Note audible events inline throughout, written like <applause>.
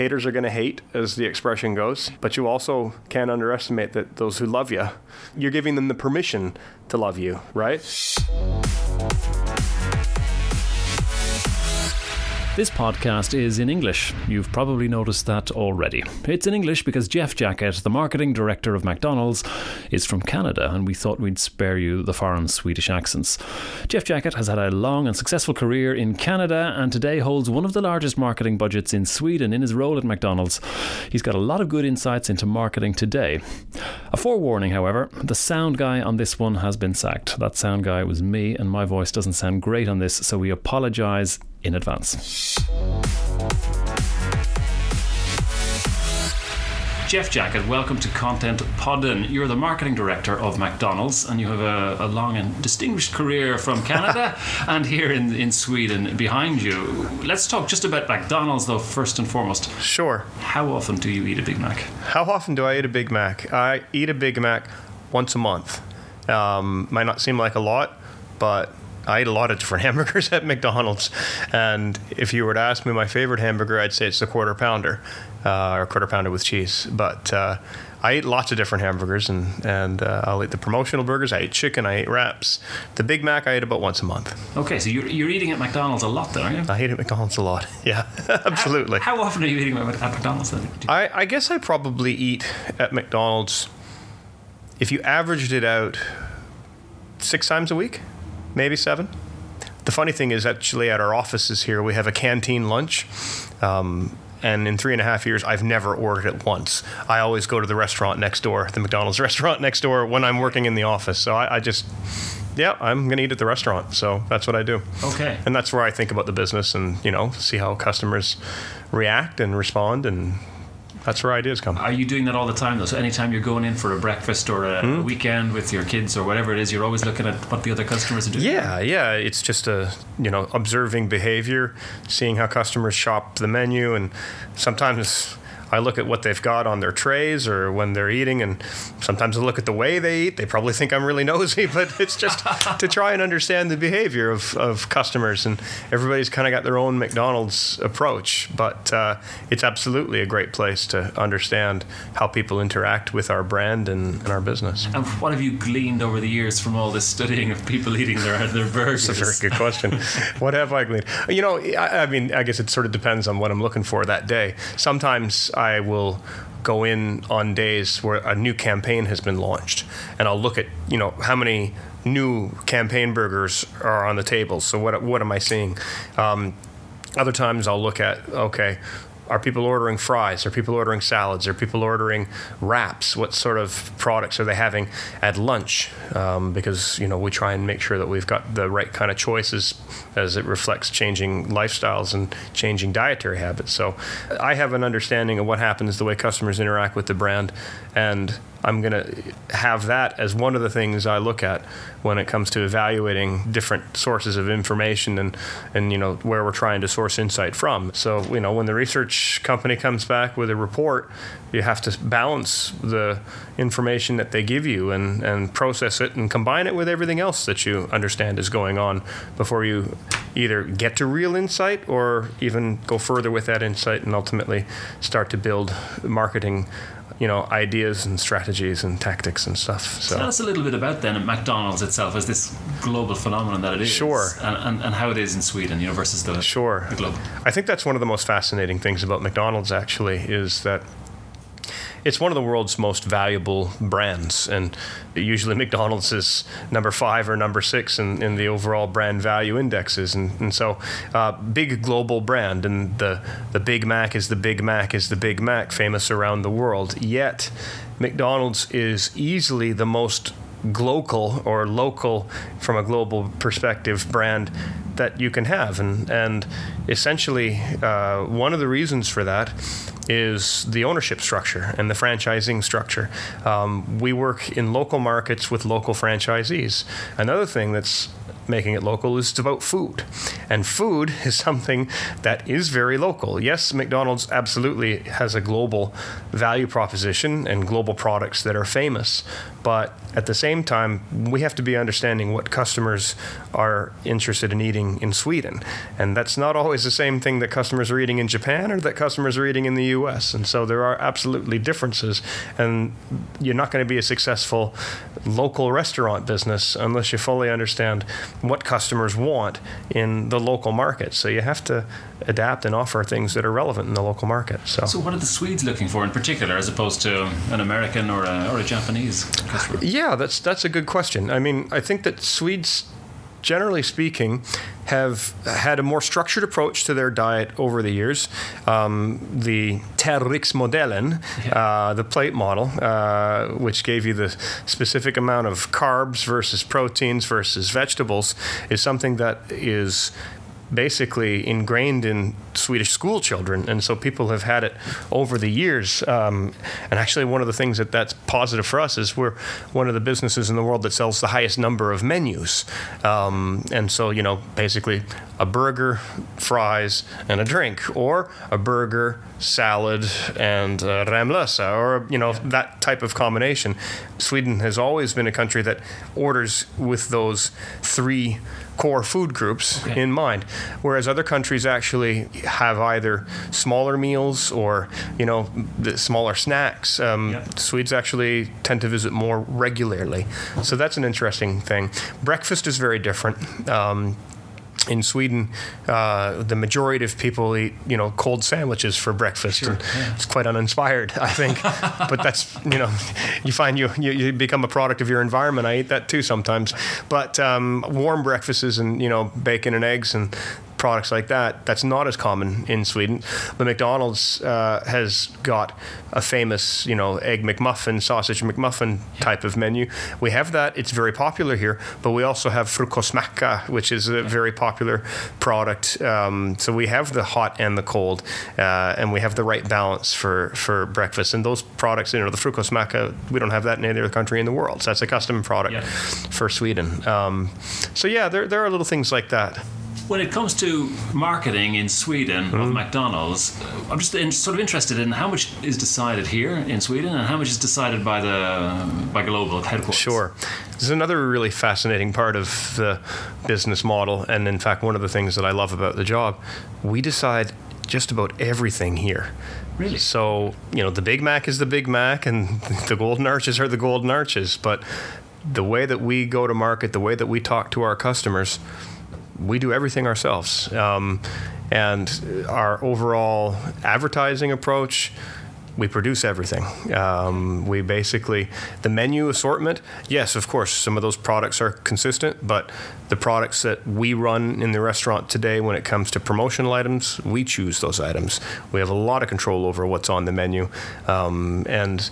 haters are going to hate, as the expression goes, but you also can't underestimate that those who love you, you're giving them the permission to love you, right? This podcast is in English. You've probably noticed that already. It's in English because Jeff Jackett, the marketing director of McDonald's, is from Canada, and we thought we'd spare you the foreign Swedish accents. Jeff Jackett has had a long and successful career in Canada and today holds one of the largest marketing budgets in Sweden in his role at McDonald's. He's got a lot of good insights into marketing today. A forewarning, however, the sound guy on this one has been sacked. That sound guy was me, and my voice doesn't sound great on this, so we apologise in advance. Jeff Jackett, welcome to Content Podden. You're the marketing director of McDonald's, and you have a, a long and distinguished career from <laughs> Canada and here in, in Sweden behind you. Let's talk just about McDonald's, though, first and foremost. Sure. How often do you eat a Big Mac? How often do I eat a Big Mac? I eat a Big Mac once a month. Um, might not seem like a lot, but I eat a lot of different <laughs> hamburgers at McDonald's. And if you were to ask me my favorite hamburger, I'd say it's the quarter pounder uh, or quarter pounder with cheese. But uh, I eat lots of different hamburgers, and and uh, I'll eat the promotional burgers. I eat chicken. I eat wraps. The Big Mac I eat about once a month. Okay, so you're, you're eating at McDonald's a lot, then, are you? I eat at McDonald's a lot. <laughs> Yeah, <laughs> absolutely. How, how, often are you eating at McDonald's then? I, I guess I probably eat at McDonald's. If you averaged it out, six times a week, maybe seven. The funny thing is, actually, at our offices here, we have a canteen lunch. Um, and in three and a half years, I've never ordered it once. I always go to the restaurant next door, the McDonald's <laughs> restaurant next door, when I'm working in the office. So I, I just, yeah, I'm going to eat at the restaurant. So that's what I do. Okay. And that's where I think about the business and, you know, see how customers react and respond and that's where ideas come. Are you doing that all the time though? So anytime you're going in for a breakfast or a, mm. weekend with your kids or whatever it is, you're always looking at what the other customers are doing. Yeah, yeah. It's just a you know observing behavior, seeing how customers shop the menu, and sometimes I look at what they've got on their trays or when they're eating, and sometimes I look at the way they eat. They probably think I'm really nosy, <laughs> but it's just to try and understand the behavior of, of customers. And everybody's kind of got their own McDonald's approach, but uh, it's absolutely a great place to understand how people interact with our brand and, and, our business. And what have you gleaned over the years from all this studying of people eating their, their burgers? That's a very good question. <laughs> what have I gleaned? You know, I, I mean, I guess it sort of depends on what I'm looking for that day. Sometimes I will go in on days where a new campaign has been launched, and I'll look at you know how many new campaign burgers are on the table. So what what am I seeing? Um, other times I'll look at okay, are people ordering fries? Are people ordering salads? Are people ordering wraps? What sort of products are they having at lunch? Um, because you know we try and make sure that we've got the right kind of choices as it reflects changing lifestyles and changing dietary habits. So I have an understanding of what happens the way customers interact with the brand, and I'm going to have that as one of the things I look at when it comes to evaluating different sources of information and, and you know where we're trying to source insight from. So you know when the research company comes back with a report, you have to balance the information that they give you and, and process it and combine it with everything else that you understand is going on before you either get to real insight or even go further with that insight and ultimately start to build marketing you know ideas and strategies and tactics and stuff. So tell us a little bit about then McDonald's itself as this global phenomenon that it is. Sure. And, and, and how it is in Sweden, you know, versus the sure the globe. I think that's one of the most fascinating things about McDonald's actually is that it's one of the world's most valuable brands, and usually McDonald's is number five or number six in, in the overall brand value indexes, and, and so uh, big global brand, and the the Big Mac is the Big Mac is the Big Mac, famous around the world. Yet, McDonald's is easily the most global or local from a global perspective brand that you can have and and essentially uh, one of the reasons for that is the ownership structure and the franchising structure. Um, we work in local markets with local franchisees. Another thing that's making it local is it's about food. And food <laughs> is something that is very local. Yes, McDonald's absolutely has a global value proposition and global products that are famous, but at the same time, we have to be understanding what customers are interested in eating in Sweden. And that's not always the same thing that customers are eating in Japan or that customers are eating in the US. And so there are absolutely differences. And you're not going to be a successful local restaurant business unless you fully understand what customers want in the local market. So you have to adapt and offer things that are relevant in the local market. So, so what are the Swedes looking for in particular, as opposed to an American or a, or a Japanese customer? Yeah, that's that's a good question. I mean, I think that Swedes generally speaking, have had a more structured approach to their diet over the years. Um, the Tallriksmodellen, yeah. uh, the plate model, uh, which gave you the specific amount of carbs versus proteins versus vegetables, is something that is basically ingrained in Swedish school children, and so people have had it over the years. Um, and actually, one of the things that that's positive for us is we're one of the businesses in the world that sells the highest number of menus. Um, and so, you know, basically a burger, fries, and a drink, or a burger, salad, and uh, Ramlösa, or you know that type of combination. Sweden has always been a country that orders with those three core food groups okay. in mind, whereas other countries actually have either smaller meals or you know the smaller snacks. Um, yep. Swedes actually tend to visit more regularly, so that's an interesting thing. Breakfast is very different. Um, in Sweden, uh, the majority of people eat, you know, cold sandwiches for breakfast. Sure, yeah. It's quite uninspired, I think. <laughs> but that's, you know, you find you, you, you become a product of your environment. I eat that too sometimes. But um, warm breakfasts and, you know, bacon and eggs and products like that. That's not as common in Sweden. But McDonald's uh, has got a famous, you know, egg McMuffin, sausage McMuffin type of menu. We have that. It's very popular here. But we also have frukostmacka, which is a very popular product. Um, so we have the hot and the cold, uh, and we have the right balance for for breakfast. And those products, you know, the frukostmacka, we don't have that in any other country in the world. So that's a custom product for Sweden. Um, so yeah, there there are little things like that. When it comes to marketing in Sweden mm-hmm. of McDonald's, I'm just in, sort of interested in how much is decided here in Sweden and how much is decided by the by global headquarters. Sure, this is another really fascinating part of the business model, and in fact, one of the things that I love about the job, we decide just about everything here. Really? So, you know, the Big Mac is the Big Mac and <laughs> the Golden Arches are the Golden Arches. But the way that we go to market, the way that we talk to our customers, we do everything ourselves. Um, and our overall advertising approach, we produce everything. Um, we basically, the menu assortment, yes, of course, some of those products are consistent, but the products that we run in the restaurant today, when it comes to promotional items, we choose those items. We have a lot of control over what's on the menu. Um, and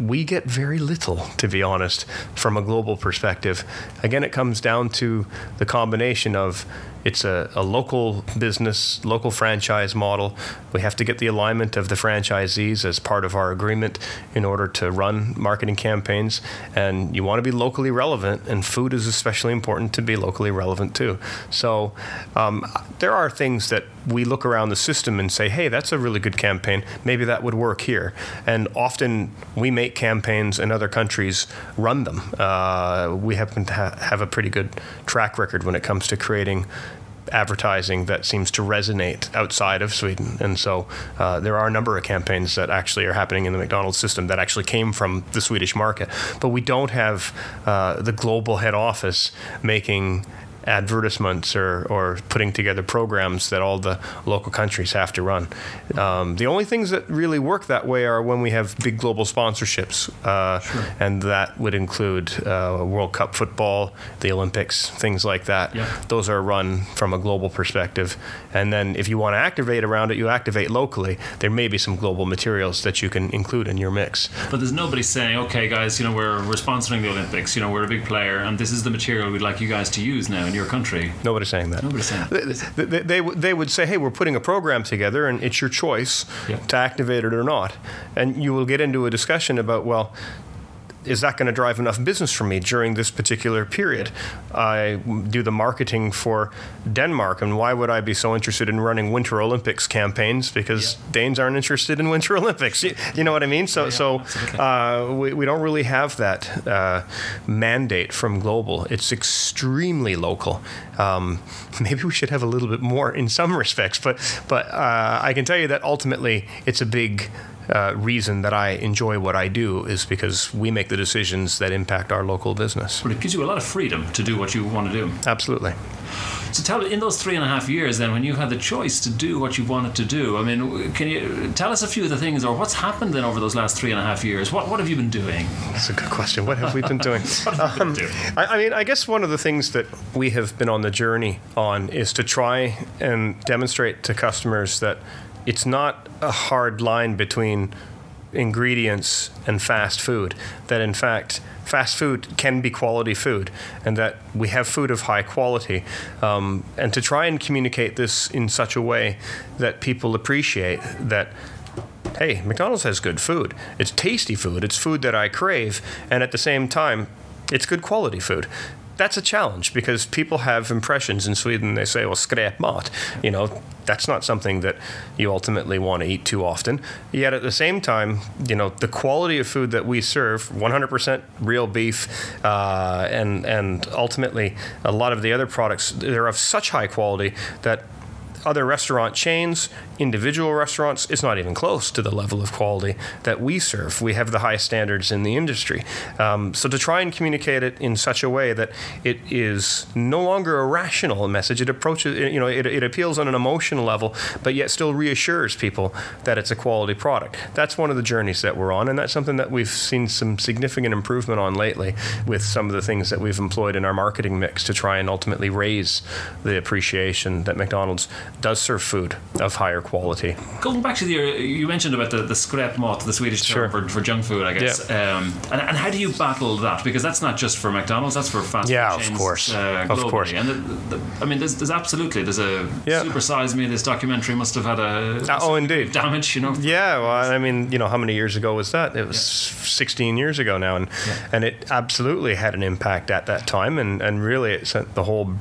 we get very little, to be honest, from a global perspective. Again, it comes down to the combination of it's a, a local business, local franchise model. We have to get the alignment of the franchisees as part of our agreement in order to run marketing campaigns. And you want to be locally relevant, and food is especially important to be locally relevant too. So um, there are things that we look around the system and say, hey, that's a really good campaign. Maybe that would work here. And often we make campaigns and other countries run them. Uh, we happen to ha- have a pretty good track record when it comes to creating advertising that seems to resonate outside of Sweden. And so uh, there are a number of campaigns that actually are happening in the McDonald's system that actually came from the Swedish market. But we don't have uh, the global head office making advertisements or, or putting together programs that all the local countries have to run. Um, the only things that really work that way are when we have big global sponsorships, uh, sure. and that would include uh, World Cup football, the Olympics, things like that. Yeah. Those are run from a global perspective. And then if you want to activate around it, you activate locally. There may be some global materials that you can include in your mix. But there's nobody saying, okay, guys, you know, we're, we're sponsoring the Olympics, you know, we're a big player, and this is the material we'd like you guys to use now in your country. Nobody's saying that. Nobody's saying that. They, they, they, they would say, hey, we're putting a program together and it's your choice yeah. to activate it or not. And you will get into a discussion about, well, is that going to drive enough business for me during this particular period? I do the marketing for Denmark, and why would I be so interested in running Winter Olympics campaigns? Because yeah. Danes aren't interested in Winter <laughs> Olympics. You, you know what I mean? So, yeah, so uh, we, we don't really have that uh, mandate from global. It's extremely local. Um, <laughs> maybe we should have a little bit more in some <laughs> respects, but but uh, I can tell you that ultimately it's a big uh, reason that I enjoy what I do is because we make the decisions that impact our local business. But it gives you a lot of freedom to do what you want to do. Absolutely. So tell in those three and a half years, then, when you had the choice to do what you wanted to do, I mean, can you tell us a few of the things, or what's happened then over those last three and a half years? What what have you been doing? That's a good question. What have we been doing? <laughs> um, doing? I, I mean, I guess one of the things that we have been on the journey on is to try and demonstrate to customers that it's not a hard line between ingredients and fast food. That in fact, fast food can be quality food, and that we have food of high quality. Um, and to try and communicate this in such a way that people appreciate that. Hey, McDonald's has good food. It's tasty food. It's food that I crave. And at the same time, it's good quality food that's a challenge because people have impressions in Sweden. They say, well, skräpmat. You know, that's not something that you ultimately want to eat too often. Yet at the same time, you know, the quality of food that we serve, 100% real beef, uh, and and ultimately a lot of the other products, they're of such high quality that other restaurant chains, individual restaurants, it's not even close to the level of quality that we serve. We have the highest standards in the industry. Um, so to try and communicate it in such a way that it is no longer a rational message, it approaches, you know, it, it appeals on an emotional level, but yet still reassures people that it's a quality product. That's one of the journeys that we're on, and that's something that we've seen some significant improvement on lately with some of the things that we've employed in our marketing mix to try and ultimately raise the appreciation that McDonald's does serve food of higher quality. Going back to the, you mentioned about the, the skräpmat, the Swedish term sure. for, for junk food, I guess. Yeah. Um, and, and how do you battle that? Because that's not just for McDonald's, that's for fast yeah, food chains. of course. Uh, of course. And the, the, I mean, there's, there's absolutely, there's a yeah. Super Size Me, this documentary must have had a. Uh, oh, indeed. <laughs> Damage, you know. Yeah, well, I mean, you know, how many years ago was that? It was yeah. 16 years ago now. And, yeah. and it absolutely had an impact at that time. And, and really, it sent the whole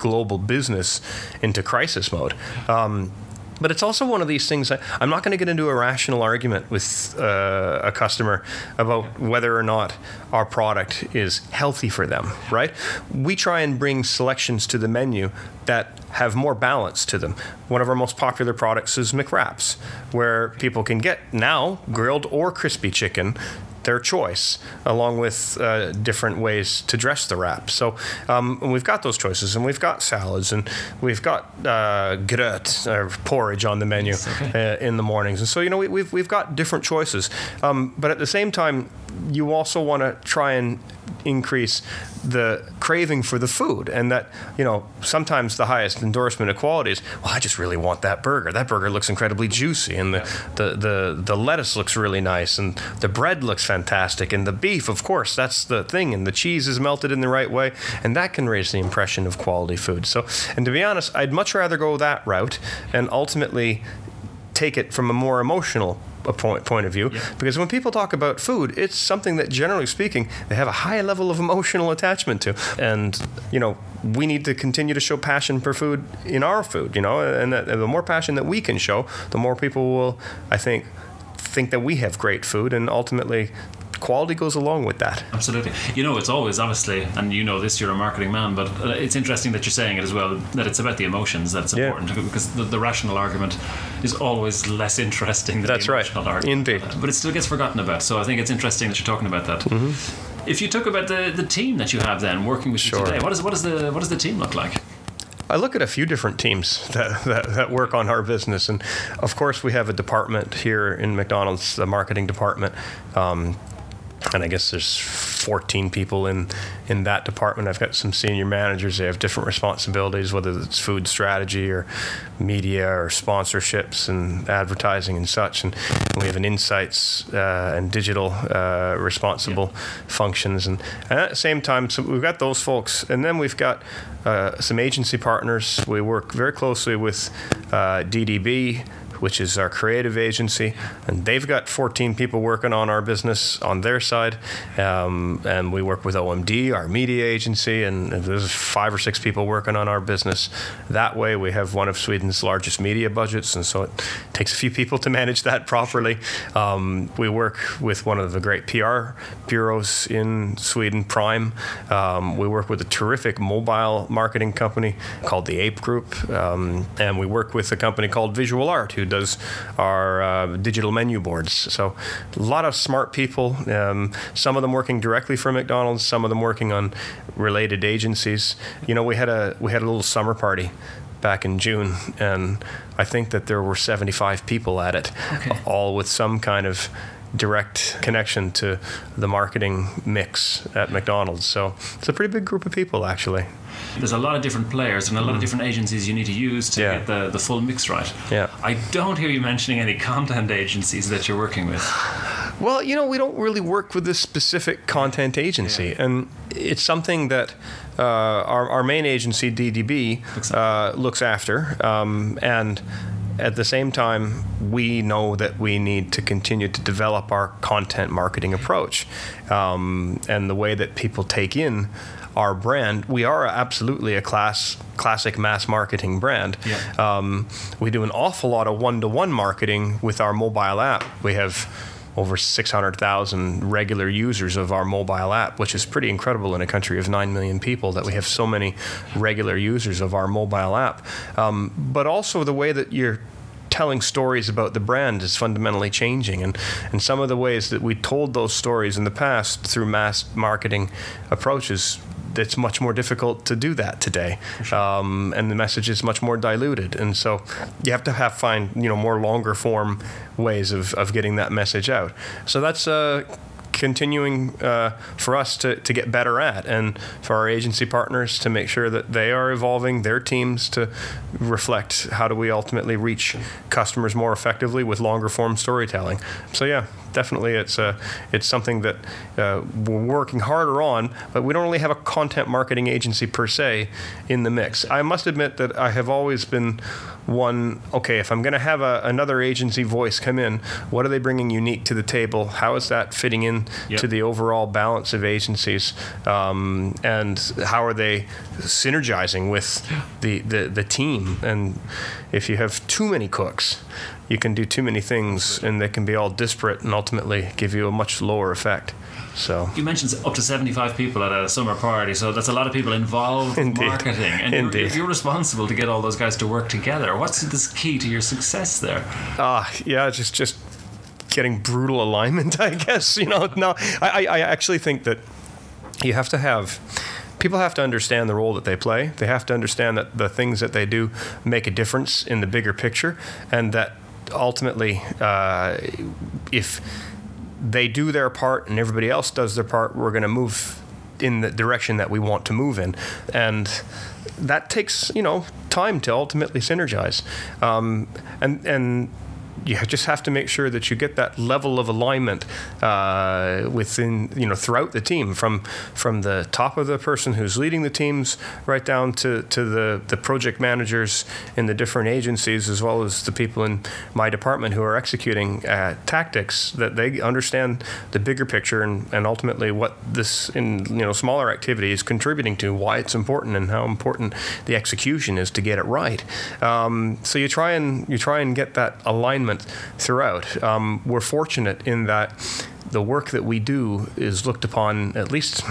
global business into crisis mode. Um, but it's also one of these things. I, am not going to get into a rational argument with uh, a customer about whether or not our product is healthy for them, right? We try and bring selections to the menu that have more balance to them. One of our most popular products is McWraps, where people can get now grilled or crispy chicken their choice, along with uh, different ways to dress the wrap. So um, we've got those choices, and we've got salads, and we've got uh, gröt or porridge on the menu uh, in the mornings. And so you know we, have we've, we've got different choices, um, but at the same time, you also want to try and increase the craving for the food and that you know sometimes the highest endorsement of quality is well i just really want that burger. That burger looks incredibly juicy and the, the, the, the lettuce looks really nice and the bread looks fantastic and the beef of course that's the thing and the cheese is melted in the right way and that can raise the impression of quality food. So and to be honest i'd much rather go that route and ultimately take it from a more emotional point point of view. Because when people talk about food, it's something that generally speaking they have a high level of emotional attachment to, and you know we need to continue to show passion for food in our food. You know, and, that, and the more passion that we can show, the more people will, I think, think that we have great food, and ultimately quality goes along with that. Absolutely. You know, it's always obviously, and you know this, you're a marketing man, but uh, it's interesting that you're saying it as well, that it's about the emotions that's yeah. important because the, the, rational argument is always less interesting than that's the emotional right. argument. Indeed. But it still gets forgotten about. So I think it's interesting that you're talking about that. Mm-hmm. If you talk about the, the team that you have then working with sure. you today, what, is, what, is the, what does the team look like? I look at a few different teams <laughs> that, that, that, work on our business. And of course, we have a department here in McDonald's, the marketing department. Um, and I guess there's 14 people in in that department. I've got some senior managers. They have different responsibilities, whether it's food strategy or media or sponsorships and advertising and such. And, we have an insights uh, and digital uh, responsible yeah. functions. And, and, at the same time, so we've got those folks, and then we've got uh, some agency partners. We work very closely with uh, DDB which is our creative agency, and they've got 14 people working on our business on their side. Um, and we work with OMD, our media agency, and there's five or six people working on our business. That way, we have one of Sweden's largest media budgets, and so it takes a few people to manage that properly. Um, we work with one of the great PR bureaus in Sweden, Prime. Um, we work with a terrific mobile marketing company called the Ape Group, um, and we work with a company called Visual Art who does our uh, digital menu boards. So a lot of smart people. Um, some of them working directly for McDonald's, some of them working on related agencies. You know, we had a we had a little summer party back in June, and I think that there were 75 people at it, Okay. all with some kind of direct connection to the marketing mix at McDonald's. So it's a pretty big group of people, actually. There's a lot of different players and a lot of different agencies you need to use to. Yeah. get the, the full mix right. Yeah. I don't hear you mentioning any content agencies that you're working with. Well, you know, we don't really work with this specific content agency, and it's something that uh, our, our main agency, DDB, Looks uh, looks after. Um, and at the same time, we know that we need to continue to develop our content marketing approach um, and the way that people take in our brand. We are absolutely a class classic mass marketing brand. Yeah. Um, we do an awful lot of one-to-one marketing with our mobile app. We have over 600,000 regular users of our mobile app, which is pretty incredible in a country of 9 million people that we have so many regular users of our mobile app. Um, but also the way that you're telling stories about the brand is fundamentally changing. And, and some of the ways that we told those stories in the past through mass marketing approaches it's much more difficult to do that today. Um, and the message is much more diluted. And so you have to have find you know more longer form ways of, of getting that message out. So that's uh, continuing uh, for us to, to get better at and for our agency partners to make sure that they are evolving their teams to reflect how do we ultimately reach customers more effectively with longer form storytelling. So yeah definitely it's uh, it's something that uh, we're working harder on but we don't really have a content marketing agency per se in the mix. I must admit that i have always been one okay if i'm going to have a, another agency voice come in what are they bringing unique to the table? How is that fitting in Yep. to the overall balance of agencies? Um, and how are they synergizing with the, the, the team? And if you have too many cooks you can do too many things and they can be all disparate and ultimately give you a much lower effect so You mentioned up to 75 people at a summer party, so that's a lot of people involved in marketing. And you're, you're responsible to get all those guys to work together. What's the key to your success there? Ah, yeah, just just getting brutal alignment, <laughs> I guess. You know, no, I, I I actually think that you have to have people have to understand the role that they play. They have to understand that the things that they do make a difference in the bigger picture, and that ultimately, uh, if they do their part and everybody else does their part, we're going to move in the direction that we want to move in, and that takes you know time to ultimately synergize, um, and and you just have to make sure that you get that level of alignment uh, within you know throughout the team from from the top of the person who's leading the teams right down to, to the, the project managers in the different agencies as well as the people in my department who are executing uh, tactics that they understand the bigger picture and, and ultimately what this in you know smaller activity is contributing to why it's important and how important the execution is to get it right. Um, so you try and you try and get that alignment throughout. Um, we're fortunate in that the work that we do is looked upon at least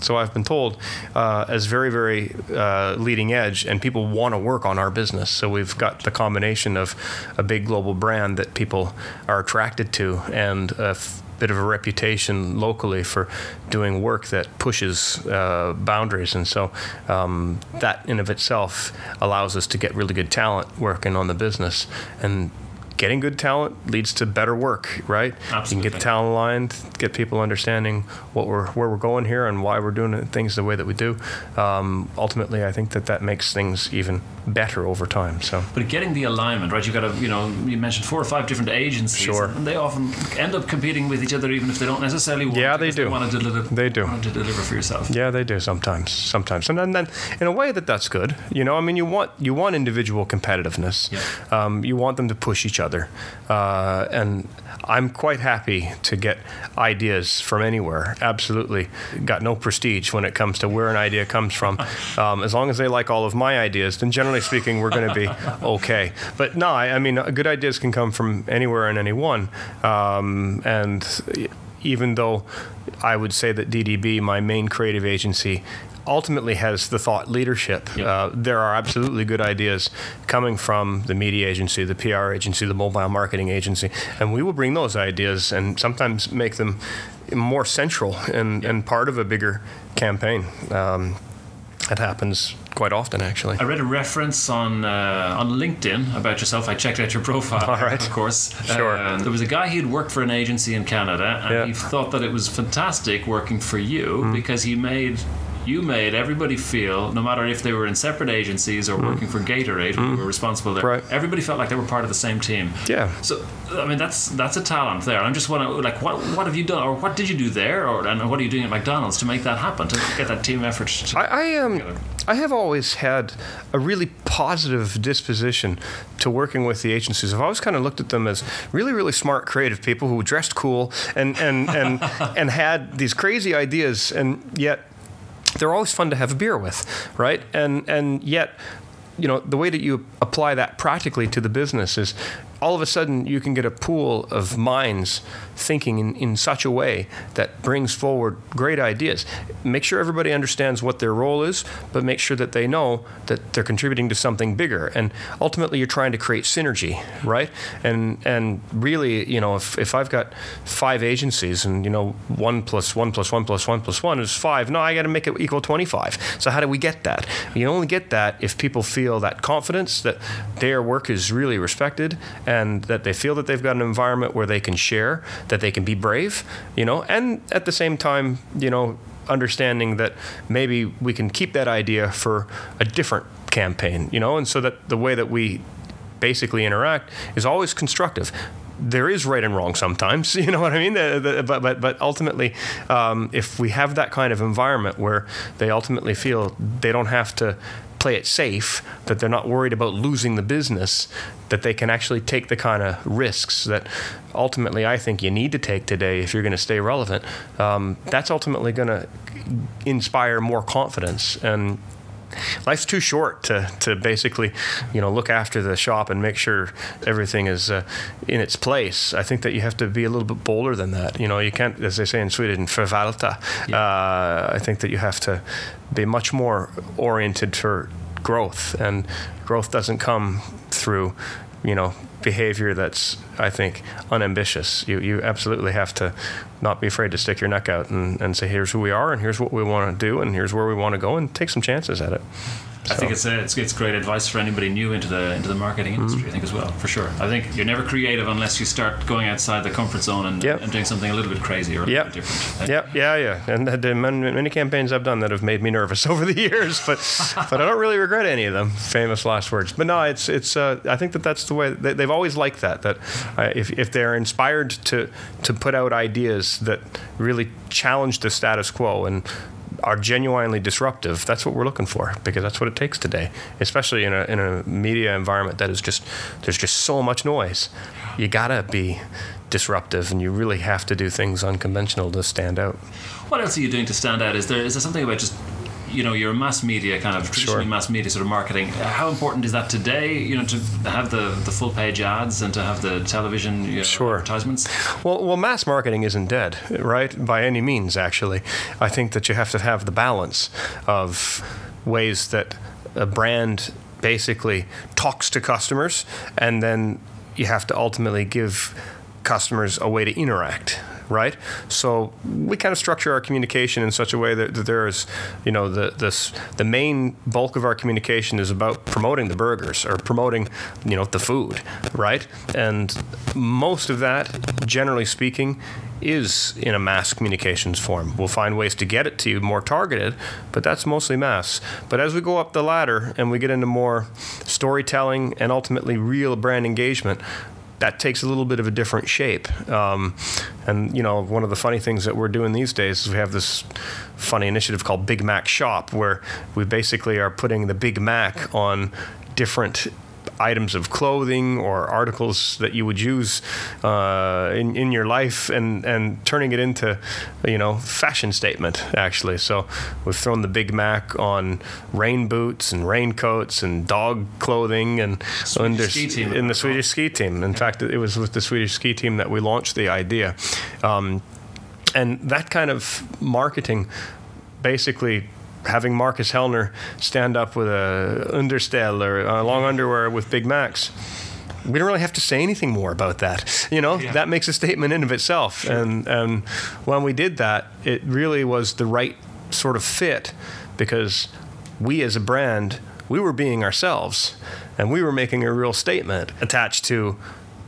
so I've been told uh, as very very uh, leading edge and people want to work on our business. So we've got the combination of a big global brand that people are attracted to and a f- bit of a reputation locally for doing work that pushes uh, boundaries. And so um, that in of itself allows us to get really good talent working on the business. And getting good talent leads to better work, right? You can Absolutely. get the talent aligned, get people understanding what we're where we're going here and why we're doing things the way that we do. Um, ultimately, I think that that makes things even better over time. So But getting the alignment, right? You've got to, you know, you mentioned four or five different agencies. Sure. And they often end up competing with each other, even if they don't necessarily want Yeah, to, they do. want to deliver, They do. Want to deliver for yourself. yeah, they do sometimes, sometimes, and then, then in a way that that's good. You know, I mean, you want you want individual competitiveness. Yeah. Um, you want them to push each other. Other. Uh, and I'm quite happy to get ideas from anywhere. Absolutely. Got no prestige when it comes to where an idea comes from. <laughs> Um, as long as they like all of my ideas, then generally speaking, we're going to be <laughs> okay. But no, I, I, mean, good ideas can come from anywhere and anyone. Um, and even though I would say that DDB, my main creative agency, ultimately has the thought leadership. Yep. Uh, there are absolutely good ideas coming from the media agency, the PR agency, the mobile marketing agency, and we will bring those ideas and sometimes make them more central and, yep. and part of a bigger campaign. Um, that happens quite often, actually. I read a reference on uh, on LinkedIn about yourself. I checked out your profile, All right. of course. Sure. Uh, there was a guy who had worked for an agency in Canada, and yeah. he thought that it was fantastic working for you mm. because he made you made everybody feel, no matter if they were in separate agencies or mm. working for Gatorade, mm. who were responsible there, right. everybody felt like they were part of the same team. Yeah. So, I mean, that's that's a talent there. I'm just wondering, like, what what have you done, or what did you do there, or and what are you doing at McDonald's to make that happen, to get that team effort? I, I um, I have always had a really positive disposition to working with the agencies. I've always kind of looked at them as really, really smart, creative people who dressed cool and and and <laughs> and had these crazy ideas, and yet they're always fun to have a beer with, right? And and yet, you know, the way that you apply that practically to the business is all of a sudden you can get a pool of minds thinking in, in such a way that brings forward great ideas. Make sure everybody understands what their role is, but make sure that they know that they're contributing to something bigger. And ultimately, you're trying to create synergy, right? And and really, you know, if, if I've got five agencies and you know one plus one plus one plus one plus one is five, no, I got to make it equal 25. So how do we get that? You only get that if people feel that confidence that their work is really respected and that they feel that they've got an environment where they can share, that they can be brave, you know, and at the same time, you know, understanding that maybe we can keep that idea for a different campaign, you know, and so that the way that we basically interact is always constructive there is right and wrong sometimes. <laughs> You know what I mean? The, the, but, but, but ultimately, um, if we have that kind of environment where they ultimately feel they don't have to play it safe, that they're not worried about losing the business, that they can actually take the kind of risks that ultimately I think you need to take today if you're going to stay relevant. Um, that's ultimately going to inspire more confidence and life's too short to, to basically, you know, look after the shop and make sure everything is uh, in its place. I think that you have to be a little bit bolder than that. You know, you can't, as they say in Sweden, förvalta. Yeah. Uh, I think that you have to be much more oriented for growth, and growth doesn't come through, you know, behavior that's, I think, unambitious. You, you absolutely have to not be afraid to stick your neck out and, and say, here's who we are, and here's what we want to do, and here's where we want to go, and take some chances at it. I think it's, a, it's, it's great advice for anybody new into the into the marketing mm-hmm. industry. Mm-hmm. I think as well, for sure. I think you're never creative unless you start going outside the comfort zone and, yep. and doing something a little bit crazy or a yep. little bit different. Yeah, yeah, yeah. And the many campaigns I've done that have made me nervous <laughs> over the years, but <laughs> but I don't really regret any of them. Famous last words. But no, it's it's. Uh, I think that that's the way they, have always liked that. That uh, if if they're inspired to to put out ideas that really challenge the status quo and are genuinely disruptive, that's what we're looking for because that's what it takes today, especially in a, in a media environment that is just, there's just so much noise. You gotta be disruptive and you really have to do things unconventional to stand out. What else are you doing to stand out? Is there, is there something about just you know your mass media kind of traditionally sure. mass media sort of marketing how important is that today you know to have the the full page ads and to have the television you know, sure. advertisements well well mass marketing isn't dead right by any means actually i think that you have to have the balance of ways that a brand basically talks to customers and then you have to ultimately give customers a way to interact right? So we kind of structure our communication in such a way that, that there is, you know, the this the main bulk of our communication is about promoting the burgers or promoting, you know, the food, right? And most of that, generally speaking, is in a mass communications form. We'll find ways to get it to you more targeted, but that's mostly mass. But as we go up the ladder and we get into more storytelling and ultimately real brand engagement, that takes a little bit of a different shape. Um, and you know, one of the funny things that we're doing these days is we have this funny initiative called Big Mac Shop, where we basically are putting the Big Mac on different items of clothing or articles that you would use uh, in, in your life and, and turning it into, you know, fashion statement, actually. So we've thrown the Big Mac on rain boots and raincoats and dog clothing and under, in the Swedish ski team. In fact, it was with the Swedish ski team that we launched the idea. Um, and that kind of marketing basically having Marcus Hellner stand up with a understell or a long underwear with Big Macs we don't really have to say anything more about that. You know, yeah. that makes a statement in of itself. Sure. And and when we did that, it really was the right sort of fit because we as a brand, we were being ourselves and we were making a real statement attached to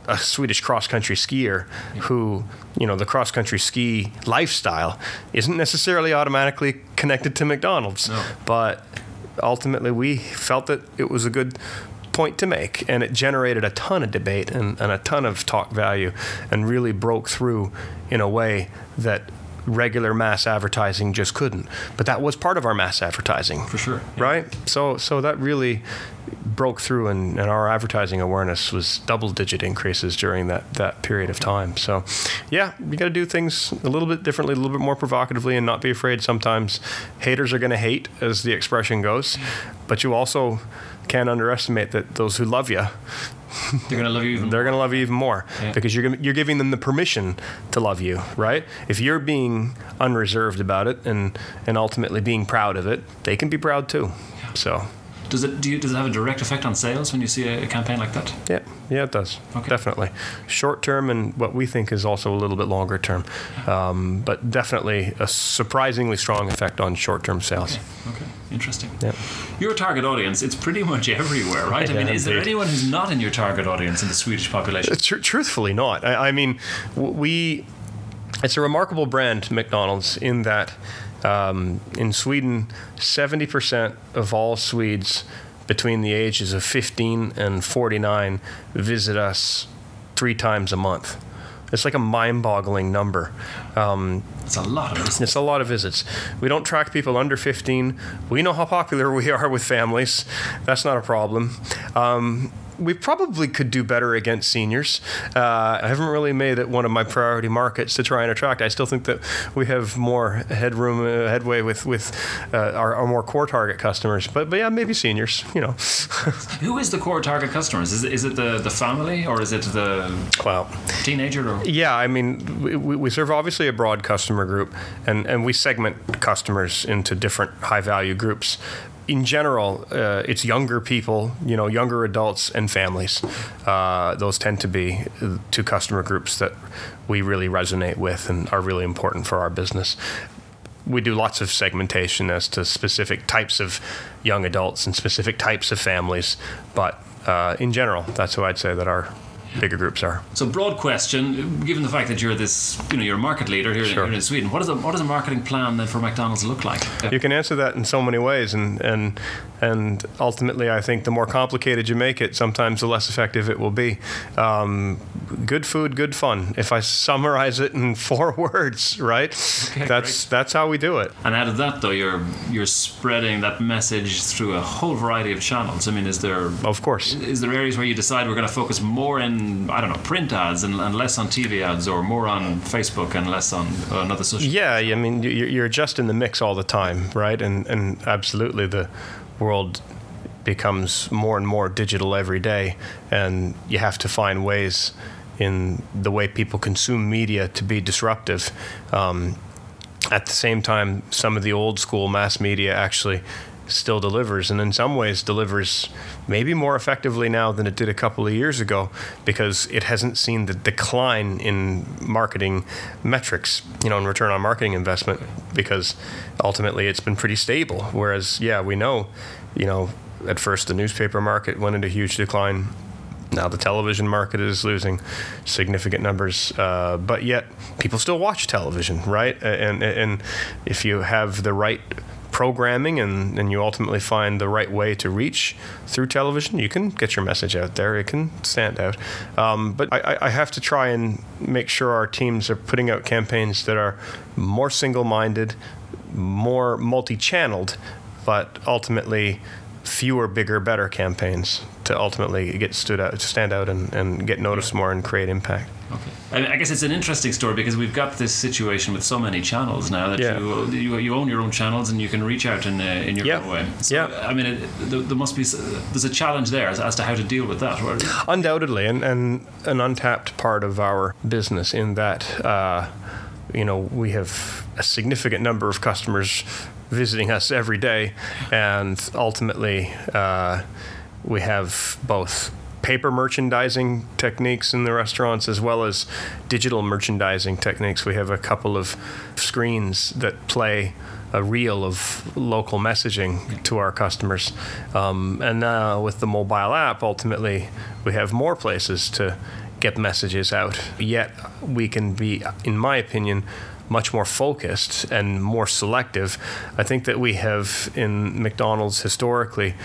a Swedish cross country skier who, you know, the cross country ski lifestyle isn't necessarily automatically connected to McDonald's. No. But ultimately, we felt that it was a good point to make, and it generated a ton of debate and, and a ton of talk value, and really broke through in a way that regular mass advertising just couldn't. But that was part of our mass advertising. For sure. Yeah. Right? So so that really broke through and, and our advertising awareness was double digit increases during that, that period of time. So yeah, you gotta do things a little bit differently, a little bit more provocatively and not be afraid sometimes haters are gonna hate as the expression goes. Mm. But you also can't underestimate that those who love you <laughs> they're going to love you even they're going to love you even more yeah. because you're you're giving them the permission to love you right if you're being unreserved about it and and ultimately being proud of it they can be proud too yeah. so does it do you, does it have a direct effect on sales when you see a, a campaign like that? Yeah, yeah, it does. Okay. Definitely, short term and what we think is also a little bit longer term, um, but definitely a surprisingly strong effect on short term sales. Okay. okay. Interesting. Yeah. Your target audience, it's pretty much <laughs> everywhere, right? I mean, is there anyone who's not in your target audience in the Swedish population? Tr- truthfully, not. I, I mean, we. It's a remarkable brand, McDonald's, in that um, in Sweden, 70% of all Swedes between the ages of 15 and 49 visit us three times a month. It's like a mind-boggling number. Um, it's a lot of visits. It's a lot of visits. We don't track people under 15. We know how popular <laughs> we are with families. That's not a problem. Um, we probably could do better against seniors. Uh, I haven't really made it one of my priority markets to try and attract. I still think that we have more headroom, uh, headway with with uh, our, our, more core target customers. But but yeah, maybe seniors. You know, <laughs> who is the core target customers? Is it, is it the the family or is it the well teenager? Or? Yeah, I mean we, we serve obviously a broad customer group, and and we segment customers into different high value groups in general, uh, it's younger people, you know, younger adults and families. Uh, those tend to be two customer groups that we really resonate with and are really important for our business. We do lots of segmentation as to specific types of young adults and specific types of families, but uh, in general, that's who I'd say that our bigger groups are. So, broad question: Given the fact that you're this, you know, you're a market leader here, sure. in, here in Sweden, what, is a, what does a marketing plan then for McDonald's look like? You can answer that in so many ways, and and and ultimately, I think the more complicated you make it, sometimes the less effective it will be. Um, good food, good fun. If I summarize it in <laughs> four words, right? Okay, that's great. that's how we do it. And out of that, though, you're you're spreading that message through a whole variety of channels. I mean, is there of course is there areas where you decide we're going to focus more in I don't know print ads and, and, less on TV ads, or more on Facebook and less on another social? Yeah, I mean you're just in the mix all the time, right? And and absolutely the world becomes more and more digital every day, and you have to find ways in the way people consume media to be disruptive. Um, at the same time, some of the old school mass media actually still delivers, and in some ways delivers maybe more effectively now than it did a couple of years ago because it hasn't seen the decline in marketing metrics, you know, in return on marketing investment because ultimately it's been pretty stable. Whereas, yeah, we know, you know, at first the newspaper market went into huge decline. Now the television market is losing significant numbers, uh, but yet people still watch television, right? And and if you have the right programming and, and you ultimately find the right way to reach through television, you can get your message out there. It can stand out. Um, but I, I, have to try and make sure our teams are putting out campaigns that are more single minded, more multi channeled, but ultimately fewer, bigger, better campaigns to ultimately get stood out, to stand out, and, and get noticed more and create impact. Okay. I, guess it's an interesting story because we've got this situation with so many channels now that yeah. you, you, you own your own channels and you can reach out in uh, in your own way. So, yeah. I mean, it, there, there, must be there's a challenge there as, as to how to deal with that. Undoubtedly, and, and an untapped part of our business in that. Uh, you know, we have a significant number of customers visiting us every day, and ultimately, uh, we have both paper merchandising techniques in the restaurants as well as digital merchandising techniques. We have a couple of screens that play a reel of local messaging to our customers. Um, and now with the mobile app, ultimately, we have more places to get messages out. Yet we can be, in my opinion, much more focused and more selective. I think that we have in McDonald's historically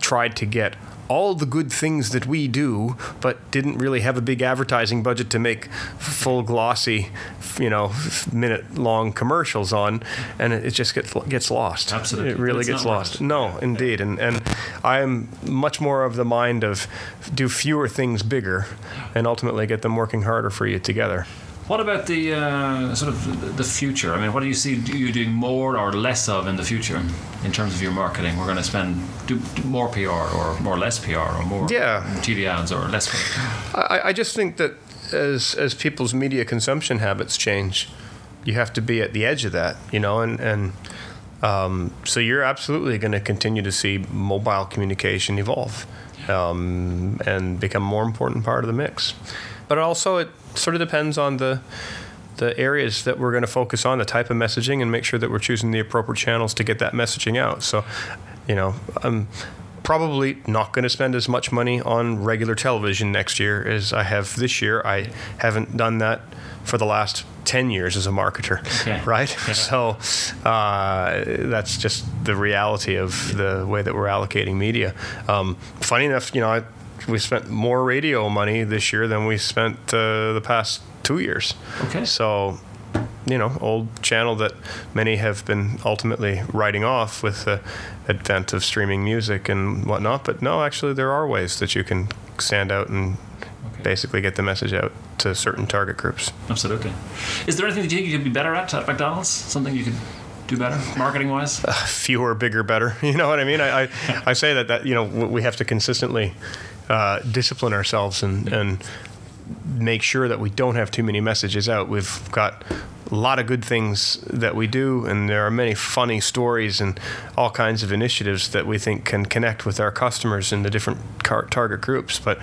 tried to get all the good things that we do, but didn't really have a big advertising budget to make full glossy, you know, minute long commercials on, and it, just gets gets lost. Absolutely, it really gets lost. No, indeed, and and I'm much more of the mind of do fewer things bigger, and ultimately get them working harder for you together. What about the uh, sort of the future? I mean, what do you see you doing more or less of in the future in terms of your marketing? We're going to spend do more PR or more less PR or more yeah. TV ads or less. I, I just think that as as people's media consumption habits change, you have to be at the edge of that, you know, and and um, so you're absolutely going to continue to see mobile communication evolve um, and become a more important part of the mix. But also, it sort of depends on the the areas that we're going to focus on, the type of messaging, and make sure that we're choosing the appropriate channels to get that messaging out. So, you know, I'm probably not going to spend as much money on regular television next year as I have this year. I haven't done that for the last 10 years as a marketer, okay. <laughs> right? Yeah. So uh, that's just the reality of the way that we're allocating media. Um, funny enough, you know, I we spent more radio money this year than we spent uh, the past two years. Okay. So, you know, old channel that many have been ultimately writing off with the advent of streaming music and whatnot. But no, actually, there are ways that you can stand out and okay. basically get the message out to certain target groups. Absolutely. Is there anything that you think you could be better at at McDonald's? Something you could do better marketing wise? Uh, <laughs> fewer, bigger, better. <laughs> You know what I mean? I, I, I say that that you know we have to consistently uh, discipline ourselves and, and make sure that we don't have too many messages out. We've got a lot of good things that we do, and there are many funny stories and all kinds of initiatives that we think can connect with our customers in the different car- target groups. But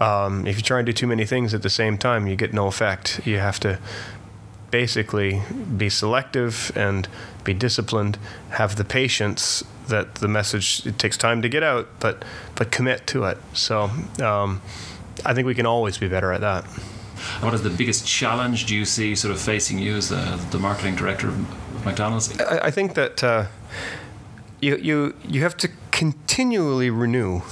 um, if you try and do too many things at the same time, you get no effect. You have to basically be selective and be disciplined, have the patience that the message it takes time to get out, but but commit to it. So um, I think we can always be better at that. What is the biggest challenge do you see sort of facing you as the, the marketing director of McDonald's? I, I think that uh, you you you have to continually renew,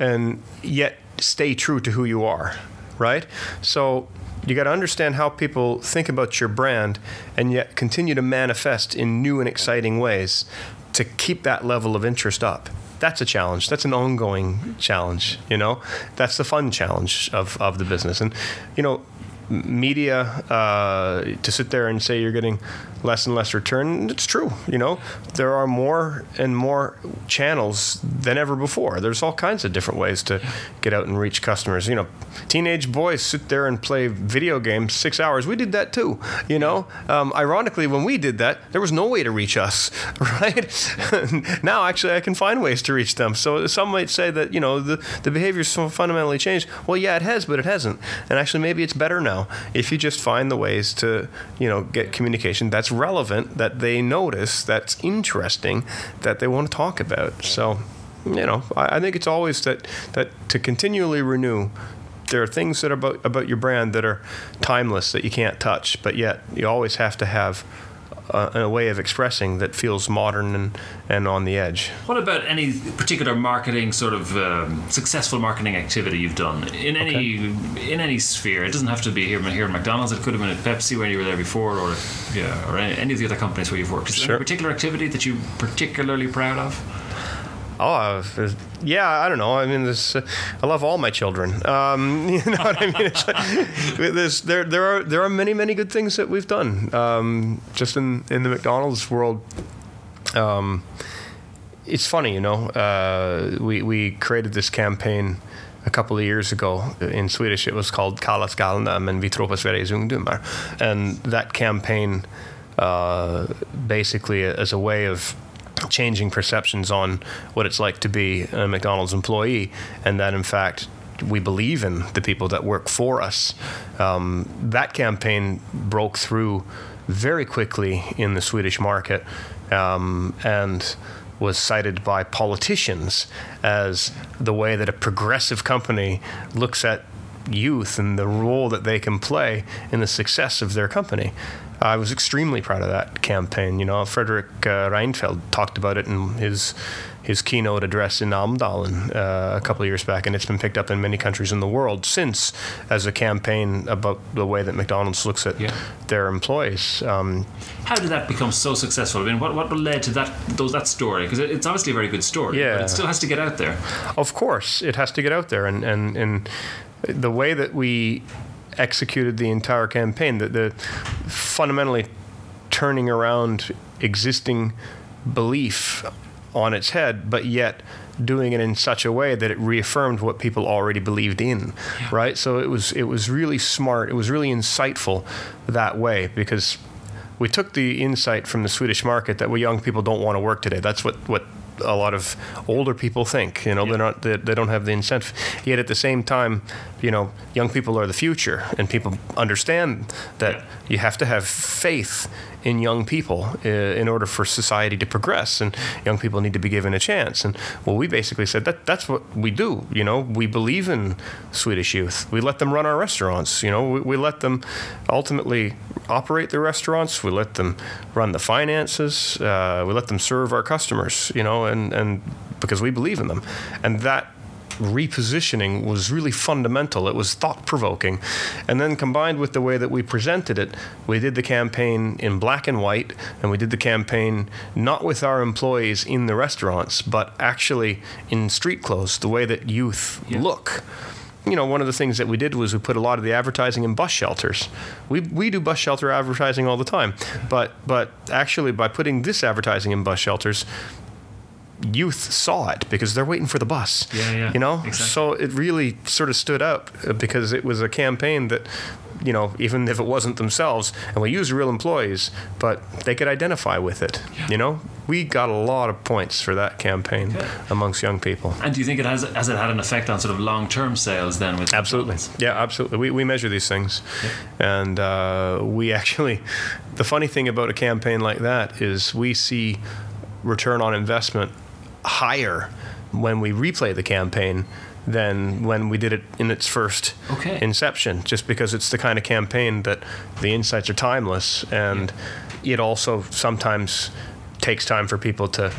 and yet stay true to who you are, right? So you got to understand how people think about your brand and yet continue to manifest in new and exciting ways to keep that level of interest up. That's a challenge. That's an ongoing challenge, you know? That's the fun challenge of, of the business. And, you know, media uh, to sit there and say you're getting less and less return. It's true. You know, there are more and more channels than ever before. There's all kinds of different ways to get out and reach customers. You know, teenage boys sit there and play video games six hours. We did that too. You know, um, ironically, when we did that, there was no way to reach us, <laughs> right? <laughs> now, actually, I can find ways to reach them. So some might say that you know the the behavior's so fundamentally changed. Well, yeah, it has, but it hasn't. And actually, maybe it's better now now if you just find the ways to you know get communication that's relevant that they notice that's interesting that they want to talk about. So you know I, I think it's always that that to continually renew. There are things that are about about your brand that are timeless that you can't touch but yet you always have to have uh, a way of expressing that feels modern and, and on the edge. What about any particular marketing sort of um, successful marketing activity you've done in any okay. in any sphere? It doesn't have to be here, here at McDonald's. It could have been at Pepsi when you were there before, or yeah, or any, any of the other companies where you've worked. Is there sure. any particular activity that you're particularly proud of? Oh, uh, yeah. I don't know. I mean, this. Uh, I love all my children. Um, <laughs> you know what I mean? Like, <laughs> there, there are there are many many good things that we've done um, just in in the McDonald's world. Um, it's funny, you know. Uh, we we created this campaign a couple of years ago in Swedish. It was called Kallas galna men vi tror ungdomar, and that campaign uh, basically as a way of changing perceptions on what it's like to be a McDonald's employee, and that in fact we believe in the people that work for us. Um, that campaign broke through very quickly in the Swedish market, um, and was cited by politicians as the way that a progressive company looks at youth and the role that they can play in the success of their company. I was extremely proud of that campaign. You know, Frederick uh, Reinfeldt talked about it in his his keynote address in Almedalen uh, a couple of years back, and it's been picked up in many countries in the world since as a campaign about the way that McDonald's looks at yeah. their employees. Um, How did that become so successful? I mean, what, what led to that those, that story? Because it's obviously a very good story, yeah. but it still has to get out there. Of course, it has to get out there, and and, and the way that we executed the entire campaign, That the fundamentally turning around existing belief on its head, but yet doing it in such a way that it reaffirmed what people already believed in, yeah. right? So it was it was really smart. It was really insightful that way because we took the insight from the Swedish market that we young people don't want to work today. That's what what a lot of older people think. You know, yeah. they're not they, they, don't have the incentive. Yet at the same time, you know, young people are the future, and people understand that yeah. you have to have faith in young people uh, in order for society to progress, and young people need to be given a chance. And well, we basically said that that's what we do. You know, we believe in Swedish youth. We let them run our restaurants. You know, we, we let them ultimately operate the restaurants. We let them run the finances. Uh, we let them serve our customers. You know, and and because we believe in them, and that repositioning was really fundamental. It was thought provoking. And then combined with the way that we presented it, we did the campaign in black and white, and we did the campaign not with our employees in the restaurants, but actually in street clothes, the way that youth yeah. look you know, one of the things that we did was we put a lot of the advertising in bus shelters. We, we do bus shelter advertising all the time, but but actually by putting this advertising in bus shelters, youth saw it because they're waiting for the bus. Yeah, yeah. You know, exactly. so it really sort of stood up uh, because it was a campaign that, you know, even if it wasn't themselves, and we use real employees, but they could identify with it. Yeah. You know, we got a lot of points for that campaign okay. amongst young people. And do you think it has has it had an effect on sort of long term sales then? With absolutely, yeah, absolutely. We we measure these things, yeah. and uh, we actually, the funny thing about a campaign like that is we see return on investment higher when we replay the campaign than when we did it in its first okay. inception, just because it's the kind of campaign that the insights are timeless and yeah. it also sometimes takes time for people to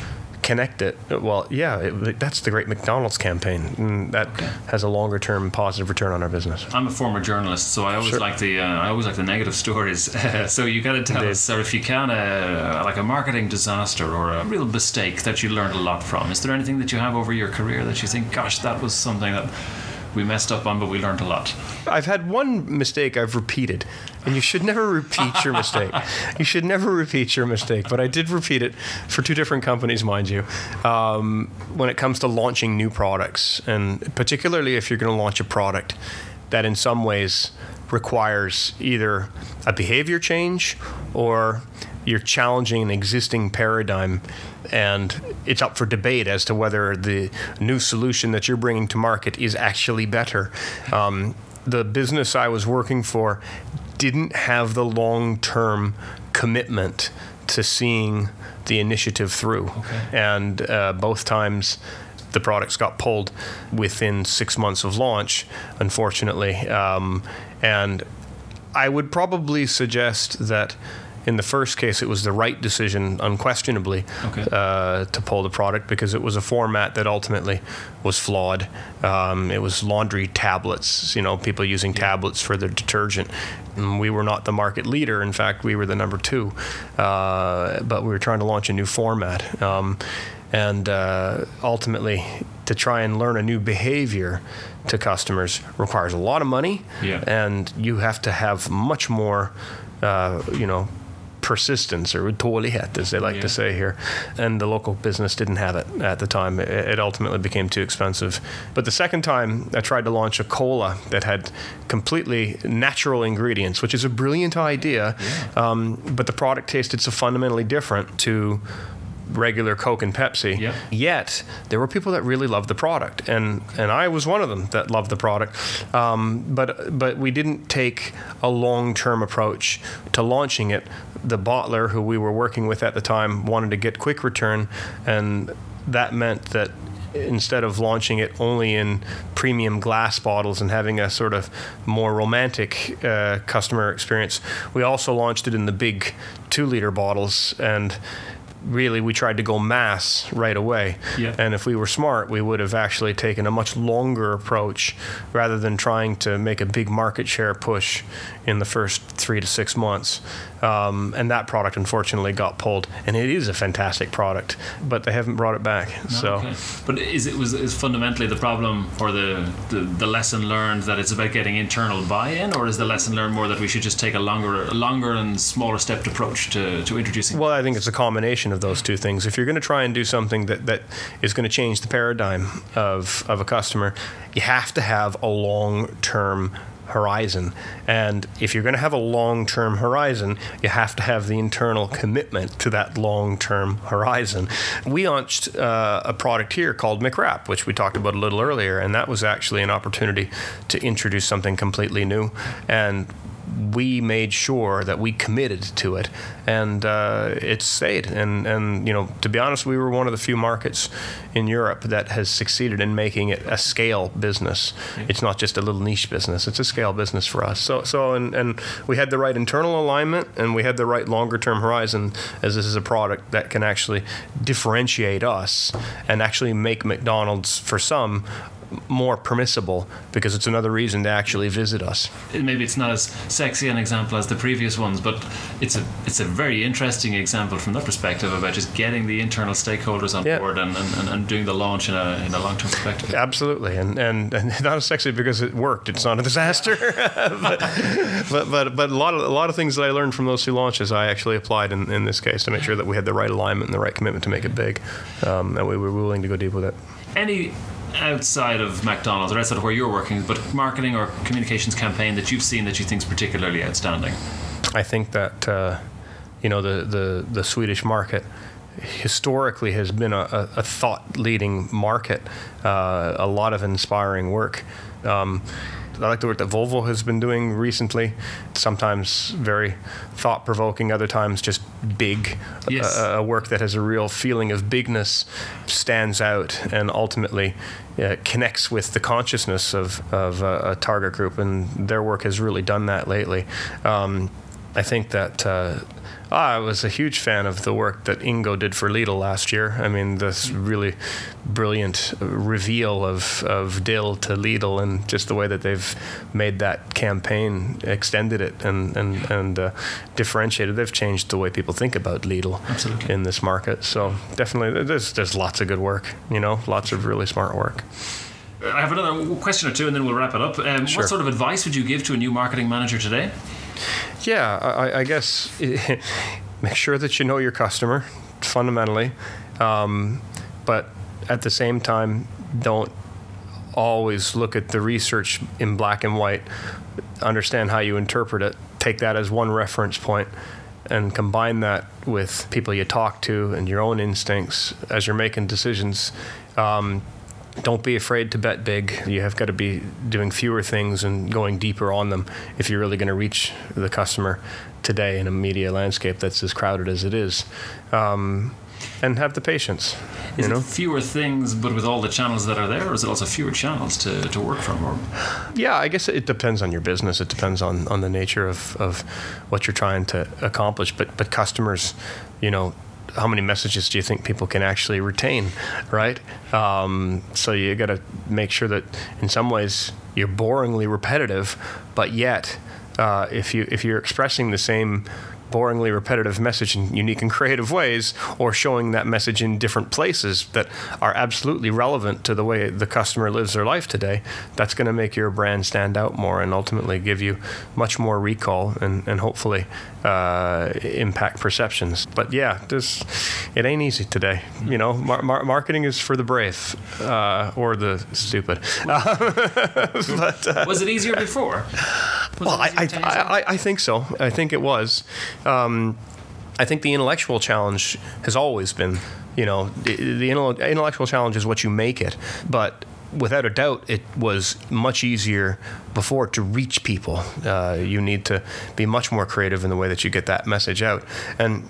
connect it. Well, yeah, it, that's the great McDonald's campaign. And that okay. has a longer term positive return on our business. I'm a former journalist, so I always sure. like the uh, I always like the negative <laughs> stories. <laughs> so you got to tell Indeed. us, or if you can, uh, like a marketing disaster or a real mistake that you learned a lot from. Is there anything that you have over your career that you think, gosh, that was something that we messed up on, but we learned a lot. I've had one mistake I've repeated, and you should never repeat your mistake. You should never repeat your mistake, but I did repeat it for two different companies, mind you, um, when it comes to launching new products, and particularly if you're going to launch a product that in some ways requires either a behavior change or you're challenging an existing paradigm and it's up for debate as to whether the new solution that you're bringing to market is actually better. Um, the business I was working for didn't have the long term commitment to seeing the initiative through. Okay. And uh, both times, the products got pulled within six months of launch, unfortunately. Um, and I would probably suggest that in the first case, it was the right decision, unquestionably, okay. uh, to pull the product because it was a format that ultimately was flawed. Um, it was laundry tablets, you know, people using tablets for their detergent. And we were not the market leader. In fact, we were the number two, uh, but we were trying to launch a new format. Um, and uh, ultimately to try and learn a new behavior to customers requires a lot of money, Yeah. and you have to have much more, uh, you know, persistence or tålighet, as they like Yeah. to say here. And the local business didn't have it at the time. It, it ultimately became too expensive. But the second time, I tried to launch a cola that had completely natural ingredients, which is a brilliant idea. Um, but the product tasted so fundamentally different to regular Coke and Pepsi. Yeah. Yet there were people that really loved the product, and and I was one of them that loved the product. Um, but but we didn't take a long term approach to launching it. The bottler who we were working with at the time wanted to get quick return, and that meant that instead of launching it only in premium glass bottles and having a sort of more romantic uh, customer experience, we also launched it in the big two liter bottles and really we tried to go mass right away. Yeah. And if we were smart, we would have actually taken a much longer approach rather than trying to make a big market share push in the first three to six months. Um, and that product unfortunately got pulled. And it is a fantastic product, but they haven't brought it back. so. Okay. But is it was is fundamentally the problem or the, the the lesson learned that it's about getting internal buy-in, or is the lesson learned more that we should just take a longer longer and smaller stepped approach to, to introducing? Well, I think it's a combination of those two things. If you're going to try and do something that, that is going to change the paradigm of, of a customer, you have to have a long term horizon. And if you're going to have a long term horizon, you have to have the internal commitment to that long term horizon. We launched uh, a product here called McWrap, which we talked about a little earlier, and that was actually an opportunity to introduce something completely new. And we made sure that we committed to it, and uh, it stayed. And and you know, to be honest, we were one of the few markets in Europe that has succeeded in making it a scale business. It's not just a little niche business; it's a scale business for us. So so and and we had the right internal alignment, and we had the right longer term horizon, as this is a product that can actually differentiate us and actually make McDonald's for some more permissible because it's another reason to actually visit us. maybe it's not as sexy an example as the previous ones, but it's a it's a very interesting example from that perspective about just getting the internal stakeholders on Yeah. board and, and, and doing the launch in a in a long term perspective. Absolutely, and, and <laughs> and not as sexy because it worked. It's not a disaster, <laughs> but, but but but a lot of a lot of things that I learned from those two launches, I actually applied in, in this case to make sure that we had the right alignment and the right commitment to make it big, um, and we were willing to go deep with it. Any outside of McDonald's or outside of where you're working, but marketing or communications campaign that you've seen that you think is particularly outstanding? I think that uh, you know the, the the Swedish market historically has been a, a, a thought leading market, uh, a lot of inspiring work. Um, I like the work that Volvo has been doing recently. Sometimes very thought provoking, other times just big. Yes. A, a work that has a real feeling of bigness stands out and ultimately uh, connects with the consciousness of, of a, a target group. And their work has really done that lately. Um, I think that uh, I was a huge fan of the work that Ingo did for Lidl last year. I mean, this really brilliant reveal of, of Dill to Lidl and just the way that they've made that campaign, extended it, and, and, and uh, differentiated. They've changed the way people think about Lidl Absolutely. in this market. So definitely, there's, there's lots of good work, you know, lots of really smart work. I have another question or two, and then we'll wrap it up. Um, Sure. What sort of advice would you give to a new marketing manager today? Yeah, I, I guess <laughs> make sure that you know your customer fundamentally, um, but at the same time, don't always look at the research in black and white. Understand how you interpret it. Take that as one reference point, and combine that with people you talk to and your own instincts as you're making decisions. Um, don't be afraid to bet big. You have got to be doing fewer things and going deeper on them if you're really going to reach the customer today in a media landscape that's as crowded as it is. Um, and have the patience, Is you know. it fewer things, but with all the channels that are there, or is it also fewer channels to, to work from? Or Yeah, I guess it depends on your business. It depends on, on the nature of, of what you're trying to accomplish. But but customers, you know, how many messages do you think people can actually retain, right? Um, so you got to make sure that in some ways you're boringly repetitive, but yet uh, if you if you're expressing the same boringly repetitive message in unique and creative ways, or showing that message in different places that are absolutely relevant to the way the customer lives their life today, that's going to make your brand stand out more and ultimately give you much more recall and, and hopefully uh, impact perceptions. But yeah, this it ain't easy today. You know, mar- mar- marketing is for the brave uh, or the stupid. <laughs> but, uh, was it easier before? Was well, I, I, I, I, think so. I think it was. Um, I think the intellectual challenge has always been, you know, the, the intellectual challenge is what you make it. But without a doubt, it was much easier before to reach people. Uh, you need to be much more creative in the way that you get that message out. And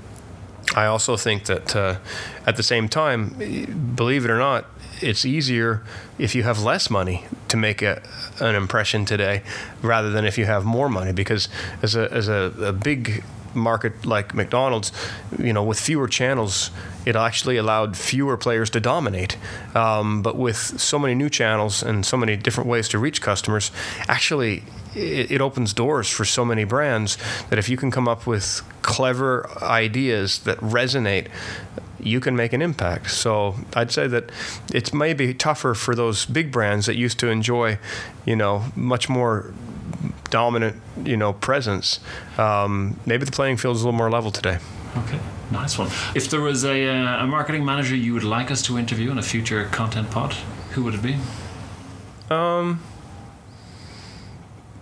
I also think that uh, at the same time, believe it or not, it's easier if you have less money to make a, an impression today rather than if you have more money because as a, as a, a big market like McDonald's, you know, with fewer channels, it actually allowed fewer players to dominate. Um, but with so many new channels and so many different ways to reach customers, actually, it, it, opens doors for so many brands that if you can come up with clever ideas that resonate, you can make an impact. So I'd say that it's maybe tougher for those big brands that used to enjoy, you know, much more dominant, you know, presence. Um, maybe the playing field is a little more level today. Okay, nice one. If there was a, uh, a marketing manager you would like us to interview in a future content pod, who would it be? Um,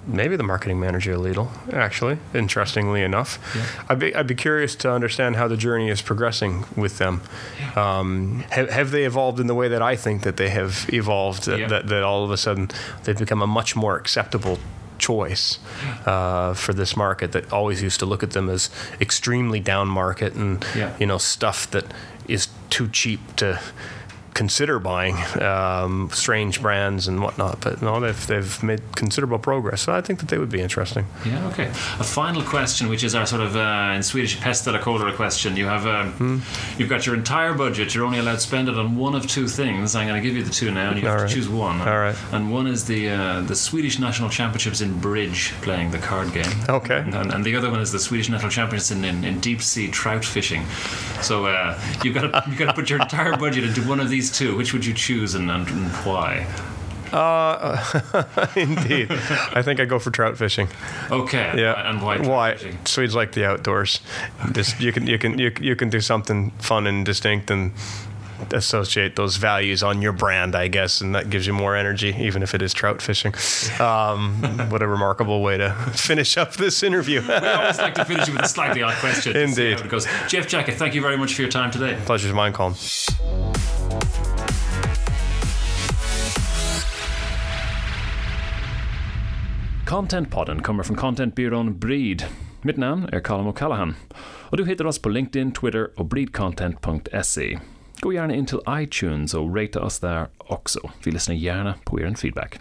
maybe the marketing manager of Lidl, actually, interestingly enough. Yeah. I'd, be, I'd be curious to understand how the journey is progressing with them. Yeah. Um, have, have they evolved in the way that I think that they have evolved, yeah. that, that all of a sudden they've become a much more acceptable choice uh, for this market that always used to look at them as extremely down market and you know stuff that is too cheap to consider buying um, strange brands and whatnot. But no, they've, they've made considerable progress. So I think that they would be interesting. Yeah, okay. A final question, which is our sort of, uh, in Swedish, pest eller kolera question. You have, um, hmm. you've got your entire budget. You're only allowed to spend it on one of two things. I'm going to give you the two now, and you have right. to choose one. All right. And one is the uh, the Swedish national championships in bridge, playing the card game. Okay. And, and the other one is the Swedish national championships in, in, in deep sea trout fishing. So uh, you've got to you've got to put your entire budget into one of these these two, which would you choose and, and, why? Uh, <laughs> indeed. I think I go for trout fishing. Okay. Yeah. And why? Why? Fishing? Swedes like the outdoors. Okay. Just you can you can you, you can do something fun and distinct and associate those values on your brand, I guess, and that gives you more energy, even if it is trout fishing. Um, <laughs> what a remarkable way to finish up this interview. we always like to finish with a slightly odd question. Indeed. Because Jeff Jackett, thank you very much for your time today. Pleasure's mine, Colin. Content-podden kommer från contentbyrån Breed. Mitt namn är Colin O'Callaghan och du hittar oss på LinkedIn, Twitter och breedcontent.se. Gå gärna in till iTunes och ratea oss där också. Vi lyssnar gärna på er feedback.